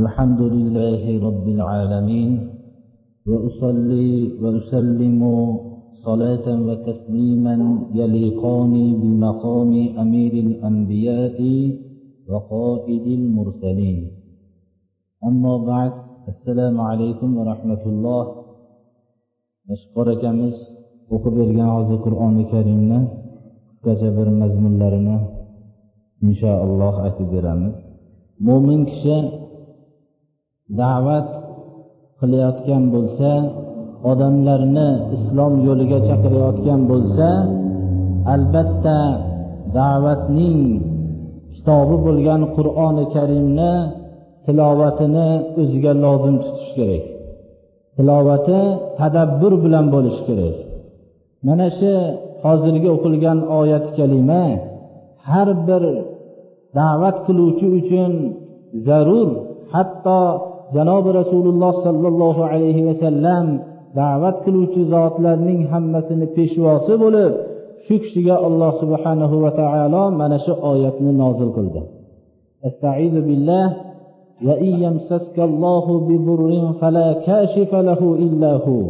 الحمد لله رب العالمين وأصلي وأسلم صلاة وتسليما يليقان بمقام أمير الأنبياء وقائد المرسلين. أما بعد السلام عليكم ورحمة الله. Akamiz o'qib bergan hozir qur'oni karimni qisqacha bir mazmunlarini inshaalloh aytib beramiz. Mo'min kishi da'vat qilayotgan bo'lsa odamlarni islom yo'liga chaqirayotgan bo'lsa albatta da'vatning kitobi bo'lgan qur'oni karimni tilovatini o'ziga lozim tutish kerak. Tilovati tadabbur bilan bo'lishi kerak. Mana shu hozirgi o'qilgan oyat kalima har bir da'vat qiluvchi uchun zarur hatto janobi rasululloh sollallohu alayhi vasallam da'vat qiluvchi zotlarning hammasini peshvosi bo'lib shu kishiga alloh subhanahu va taolo mana shu oyatni nozil qildi استعيذ بالله وإن يمسسك الله بضر فلا كاشف له إلا هو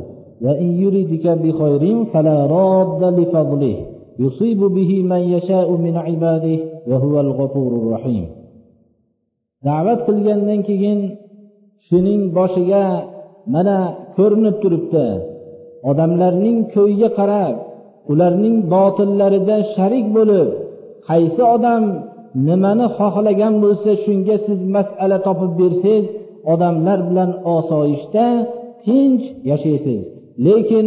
وإن يردك بخير فلا راد لفضله يصيب به من يشاء من عباده وهو الغفور الرحيم da'vat qilgandan keyin kishining boshiga mana ko'rinib turibdi. Odamlarning ko'yiga qarab ularning botillarida sharik bo'lib qaysi odam nimani xohlagan bo'lsa shunga siz masala topib bersangiz odamlar bilan osoyishta tinch yashaysiz. Lekin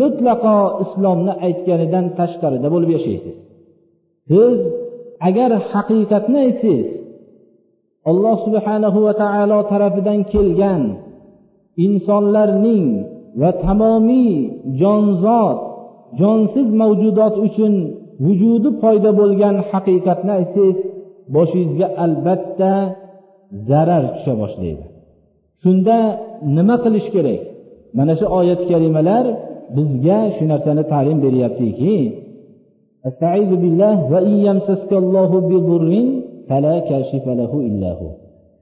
mutlaqo islomni aytganidan tashqarida bo'lib yashaysiz. Siz agar haqiqatni aytsangiz alloh subhanahu va taolo tarafidan kelgan insonlarning va tamomiy jonzot jonsiz mavjudot uchun vujudi foyda bo'lgan haqiqatni aytsangiz boshingizga albatta zarar tusha boshlaydi. Shunda nima qilish kerak? Mana shu oyat kalimalar bizga shu narsani ta'lim beryaptiki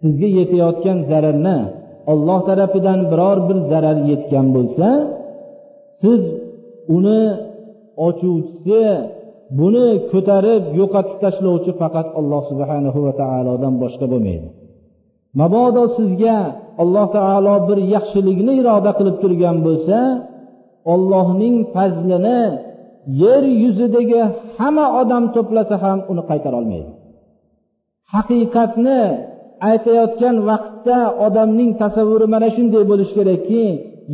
sizga yetayotgan zararni olloh tarafidan biror bir zarar yetgan bo'lsa siz uni ochuvchisi buni ko'tarib yo'qotib tashlovchi faqat alloh subhanahu va taolodan boshqa bo'lmaydi. Mabodo sizga alloh taolo bir yaxshilikni iroda qilib turgan bo'lsa ollohning fazlini yer yuzidagi hamma odam to'plasa ham uni qaytara olmaydi. Haqiqatni aytayotgan vaqtda odamning tasavvuri mana shunday bo'lishi kerakki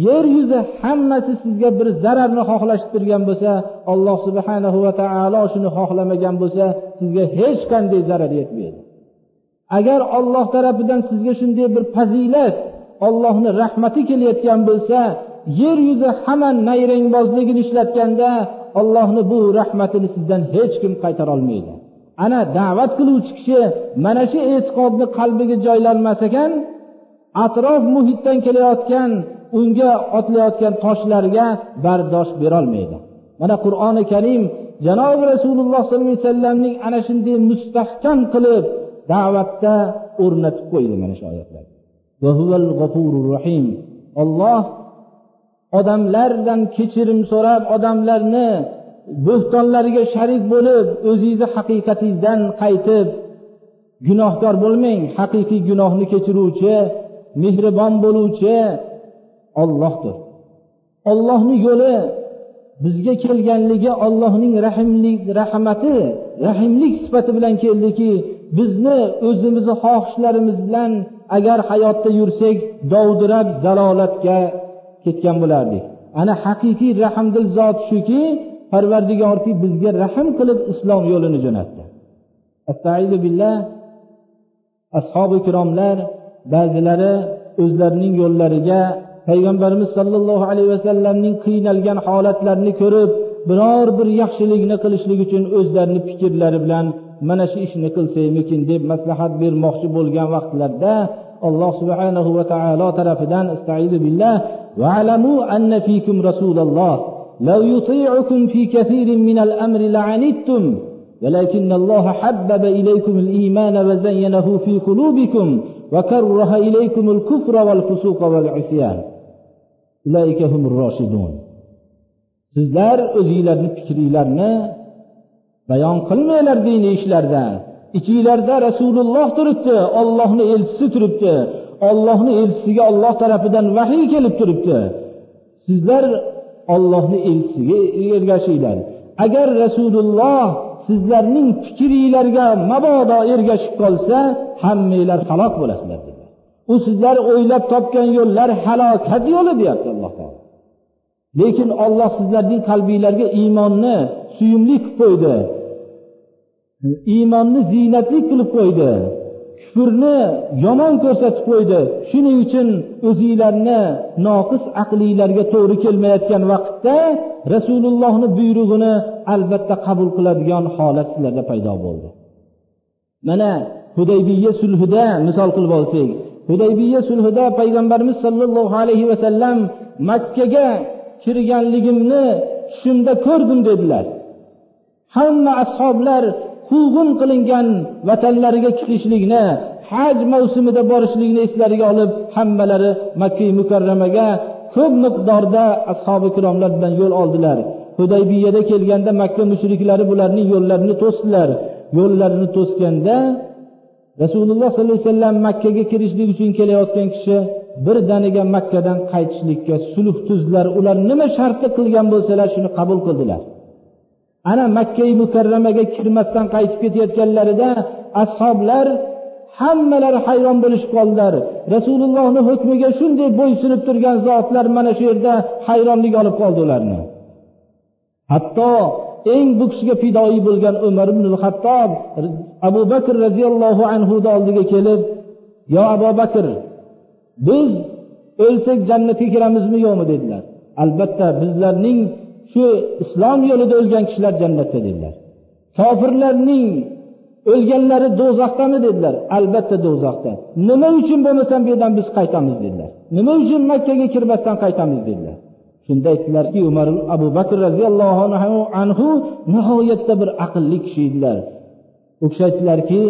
yer yuzi hammasi sizga bir zararni xohlashib turgan bo'lsa alloh subhanahu va taolo shuni xohlamagan bo'lsa sizga hech qanday zarar yetmaydi. Agar olloh tarafidan sizga shunday bir fazilat ollohni rahmati kelayotgan bo'lsa yer yuzi hamma nayrangbozligini ishlatganda ollohni bu rahmatini sizdan hech kim qaytarolmaydi ana da'vat qiluvchi kishi mana shu e'tiqodni qalbiga joylanmas ekan atrof muhitdan kelayotgan unga otilayotgan toshlarga bardosh berolmaydi. Mana qur'oni karim janobi rasululloh sollallohu alayhi vasallamning ana shunday mustahkam qilib da'vatda o'rnatib qo'ydi mana shu oyatlar. Olloh odamlardan kechirim so'rab odamlarni bo'xtonlariga sharik bo'lib o'zingizni haqiqatingizdan qaytib gunohkor bo'lmang haqiqiy gunohni kechiruvchi mehribon bo'luvchi ollohdir ollohni yo'li bizga kelganligi ollohning rahimlik rahmati rahimlik sifati bilan keldiki bizni o'zimizni xohishlarimiz bilan agar hayotda yursak dovdirab zalolatga ketgan bo'lardik. Ana haqiqiy rahmdil zot shuki parvardigorki bizga rahm qilib islom yo'lini jo'natdi. Astaizu billah ashobi ikromlar ba'zilari o'zlarining yo'llariga payg'ambarimiz sollallohu alayhi vasallamning qiynalgan holatlarini ko'rib biror bir yaxshilikni qilishlik uchun o'zlarini fikrlari bilan mana shu ishni qilsaymikin deb maslahat bermoqchi bo'lgan vaqtlarda alloh subhanahu va taolo tarafidan astaizu billah alamu anna fikum rasululloh لو يطيعكم في كثير من الأمر لعنتم ولكن الله حبب إليكم الإيمان وزينه في قلوبكم وكره إليكم الكفر والفسوق والعصيان أولئك هم الراشدون sizlar o'zinglarni fikringlarni bayon qilmanglar diniy ishlarda ichinglarda rasululloh turibdi ollohni elchisi turibdi ollohni elchisiga olloh tarafidan vahiy kelib turibdi sizlar ollohni elchisiga ergashinglar. Agar rasululloh sizlarning fikringlarga mabodo ergashib qolsa hammanglar halok bo'lasizlar dedi u sizlar o'ylab topgan yo'llar halokat yo'li deyapti alloh taolo. Lekin olloh sizlarning qalbinglarga iymonni suyumli qilib qo'ydi. Iymonni ziynatli qilib qo'ydi. Kufrni yomon ko'rsatib qo'ydi. Shuning uchun o'zinglarni noqis aqlinglarga to'g'ri kelmayotgan vaqtda rasulullohni buyrug'ini albatta qabul qiladigan holat sizlarda paydo bo'ldi. Mana hudaybiya sulhida misol qilib olsak hudaybiya sulhida payg'ambarimiz sollallohu alayhi vasallam makkaga kirganligimni tushimda ko'rdim dedilar. Hamma ashoblar quvg'in qilingan vatanlariga chiqishlikni haj mavsumida borishlikni eslariga olib hammalari makka mukarramaga ko'p miqdorda ashobi ikromlar bilan yo'l oldilar. Hudaybiyada kelganda makka mushriklari bularning yo'llarini to'sdilar. Yo'llarini to'sganda rasululloh sollallohu alayhi vasallam makkaga kirishlik uchun kelayotgan kishi birdaniga makkadan qaytishlikka sulh tuzdilar. Ular nima shartda qilgan bo'lsalar shuni qabul qildilar. Ana makkai mukarramaga kirmasdan qaytib ketayotganlarida ashoblar hammalari hayron bo'lishib qoldilar. Rasulullohni hukmiga shunday bo'ysunib turgan zotlar mana shu yerda hayronlik olib qoldi ularni. Hatto eng bu kishiga fidoyi bo'lgan umar ibn hattob abu bakr roziyallohu anhuni oldiga kelib yo abu bakr biz o'lsak jannatga kiramizmi yo'qmi dedilar. Albatta bizlarning shu islom yo'lida o'lgan kishilar jannatda dedilar. Kofirlarning o'lganlari do'zaxdami dedilar. Albatta do'zaxda. Nima uchun bo'lmasam bu yerdan biz qaytamiz dedilar. Nima uchun makkaga kirmasdan qaytamiz dedilar. Shunda aytdilarki umar abu bakr roziyallohu anhu nihoyatda bir aqlli kishi edilar. U kishi aytdilarki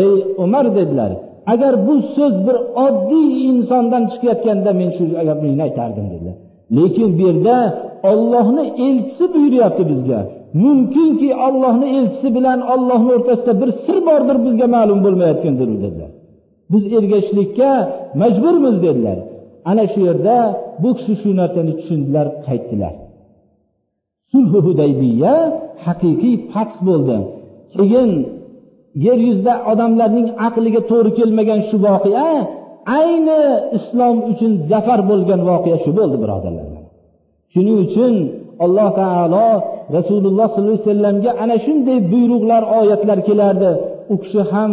ey umar dedilar. Agar bu so'z bir oddiy insondan chiqayotganda men shu gapni aytardim dedilar. Lekin bu yerda ollohni elchisi buyuryapti bizga. Mumkinki ollohni elchisi bilan ollohni o'rtasida bir sir bordir bizga ma'lum bo'lmayotgandir dedilar. Biz ergashishlikka majburmiz dedilar. Ana shu yerda bu kishi shu narsani tushundilar qaytdilar. Sulhi hudaybiya haqiqiy fath bo'ldi. Keyin yer yuzida odamlarning aqliga to'g'ri kelmagan shu voqea ayni islom uchun zafar bo'lgan voqea shu bo'ldi birodarlar. Shuning uchun alloh taolo rasululloh sollallohu alayhi vasallamga ana shunday buyruqlar oyatlar kelardi. U kishi ham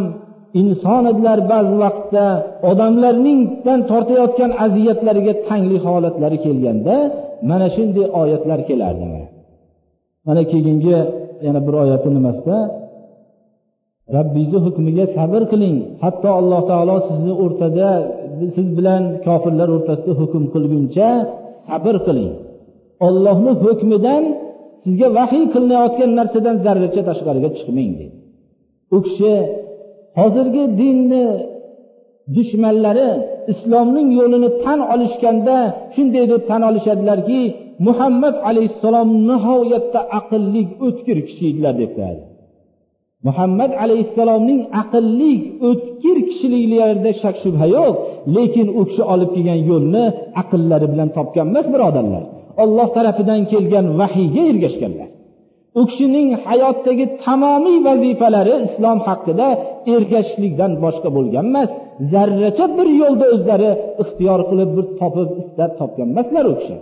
inson edilar ba'zi vaqtda. Odamlarningdan tortayotgan aziyatlariga tangli holatlari kelganda mana shunday oyatlar kelardi. Mana keyingi yana bir oyati nimasida robbingizni hukmiga sabr qiling. Hatto alloh taolo sizni o'rtada siz bilan kofirlar o'rtasida hukm qilguncha sabr qiling. Ollohni hukmidan sizga vahiy qilinayotgan narsadan zarracha tashqariga chiqmang dedi. U kishi hozirgi dinni dushmanlari islomning yo'lini tan olishganda shunday deb tan olishadilarki muhammad alayhissalom nihoyatda aqlli o'tkir kishi edilar debdi muhammad alayhissalomning aqlli o'tkir kishiliklarida shak shubha yo'q. Lekin u kishi olib kelgan yo'lni aqllari bilan topgan emas birodarlar. Olloh tarafidan kelgan vahiyga ergashganlar. U kishining hayotdagi tamomiy vazifalari islom haqida ergashishlikdan boshqa bo'lgan emas. Zarracha bir yo'lda o'zlari ixtiyor qilib bir topib istab topgan emaslar u kishi.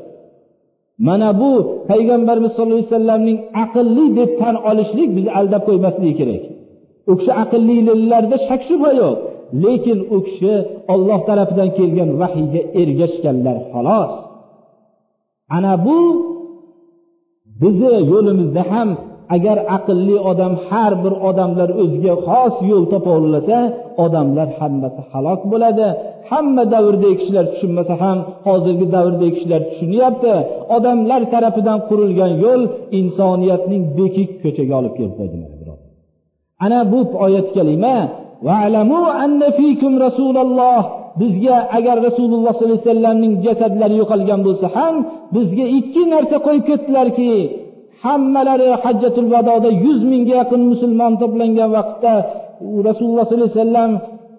Mana bu payg'ambarimiz sollallohu alayhi vasallamning aqlli deb tan olishlik bizni aldab qo'ymasligi kerak. U kishi aqllilarda shak shubha yo'q. Lekin u kishi olloh tarafidan kelgan vahiyga ergashganlar xolos. Ana bu bizni yo'limizda ham agar aqlli odam har bir odamlar o'ziga xos yo'l topollasa odamlar hammasi halok bo'ladi. Hamma davrdagi kishilar tushunmasa ham hozirgi davrdagi kishilar tushunyapti. Odamlar tarafidan qurilgan yo'l insoniyatning bekik ko'chaga olib kelib qo'ydi ana bu oyat kalima bizga agar rasululloh sollallohu alayhi vasallamning jasadlari yo'qolgan bo'lsa ham bizga ikki narsa qo'yib ketdilarki hammalari hajjatul vadoda yuz mingga yaqin musulmon to'plangan vaqtda rasululloh sollallohu alayhi vasallam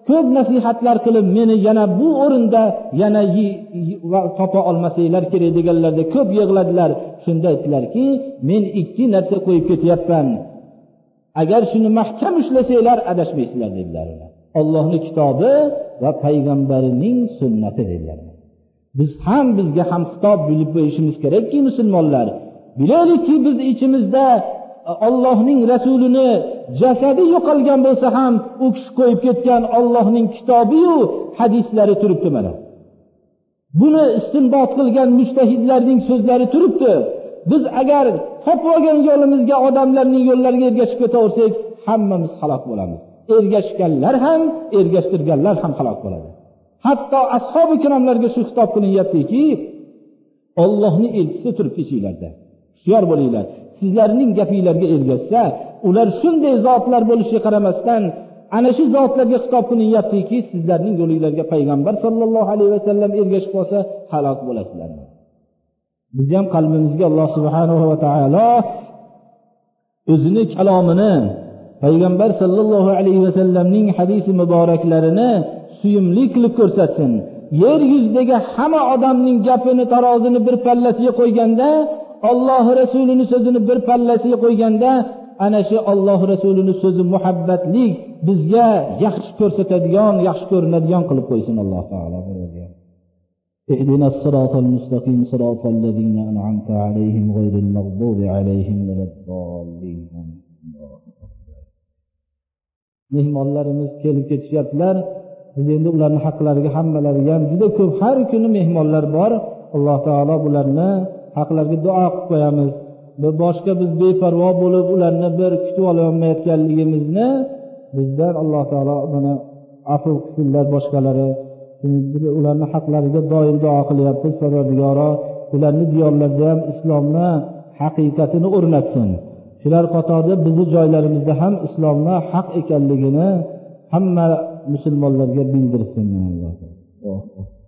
ko'p nasihatlar qilib meni yana bu o'rinda yana topa olmasanglar kerak deganlarda ko'p yig'ladilar. Shunda aytdilarki men ikki narsa qo'yib ketyapman. Agar shuni mahkam ushlasanglar adashmaysizlar dedilar ollohni kitobi va payg'ambarining sunnati dedilar. Biz ham bizga ham xitob bilib qo'yishimiz kerakki musulmonlar. Bilaylikki biz ichimizda e, ollohning rasulini jasadi yo'qolgan bo'lsa ham u kishi qo'yib ketgan ollohning kitobiyu hadislari turibdi mana. Buni istinbot qilgan mushtahidlarning so'zlari turibdi. Biz agar topib olgan yo'limizga odamlarning yo'llariga ergashib ketaversak hammamiz halok bo'lamiz. Ergashganlar ham ergashtirganlar ham halok bo'ladi. Hatto ashobi ikromlarga shu xitob qilinyaptiki ollohni elchisi turibdi ichinglarda. Hushyor bo'linglar. Sizlarning gapinglarga ergashsa ular shunday zotlar bo'lishiga qaramasdan ana shu zotlarga xitob qilinyaptiki sizlarning yo'linglarga payg'ambar sollallohu alayhi vasallam ergashib qolsa halok bo'lasizlar. Bizni ham qalbimizga alloh subhanahu va taolo o'zini kalomini payg'ambar sollallohu alayhi vasallamning hadisi muboraklarini suyumli qilib ko'rsatsin. Yer yuzidagi hamma odamning gapini tarozini bir pallasiga qo'yganda olloh rasulini so'zini bir pallasiga qo'yganda ana shu olloh rasulini so'zi muhabbatlik bizga yaxshi ko'rsatadigan yaxshi ko'rinadigan qilib qo'ysin alloh taolo اهدنا الصراط المستقيم صراط الذين أنعمت عليهم غير المغضوب عليهم ولا الضالين mehmonlarimiz kelib ketishyaptilar biz endi ularni haqlariga hammalariga ham juda ko'p har kuni mehmonlar bor alloh taolo bularni haqlariga duo qilib qo'yamiz. Boshqa biz beparvo bo'lib ularni bir kutib ololmayotganligimizni bizdan alloh taolo mana afu qilsinlar boshqalari. Ularni haqlariga doim duo qilyapmiz parvardigoro ularni diyorlarida ham islomni haqiqatini o'rnatsin. Shular qatorida bizni joylarimizda ham islomni haq ekanligini hamma musulmonlarga bildirsin. alloh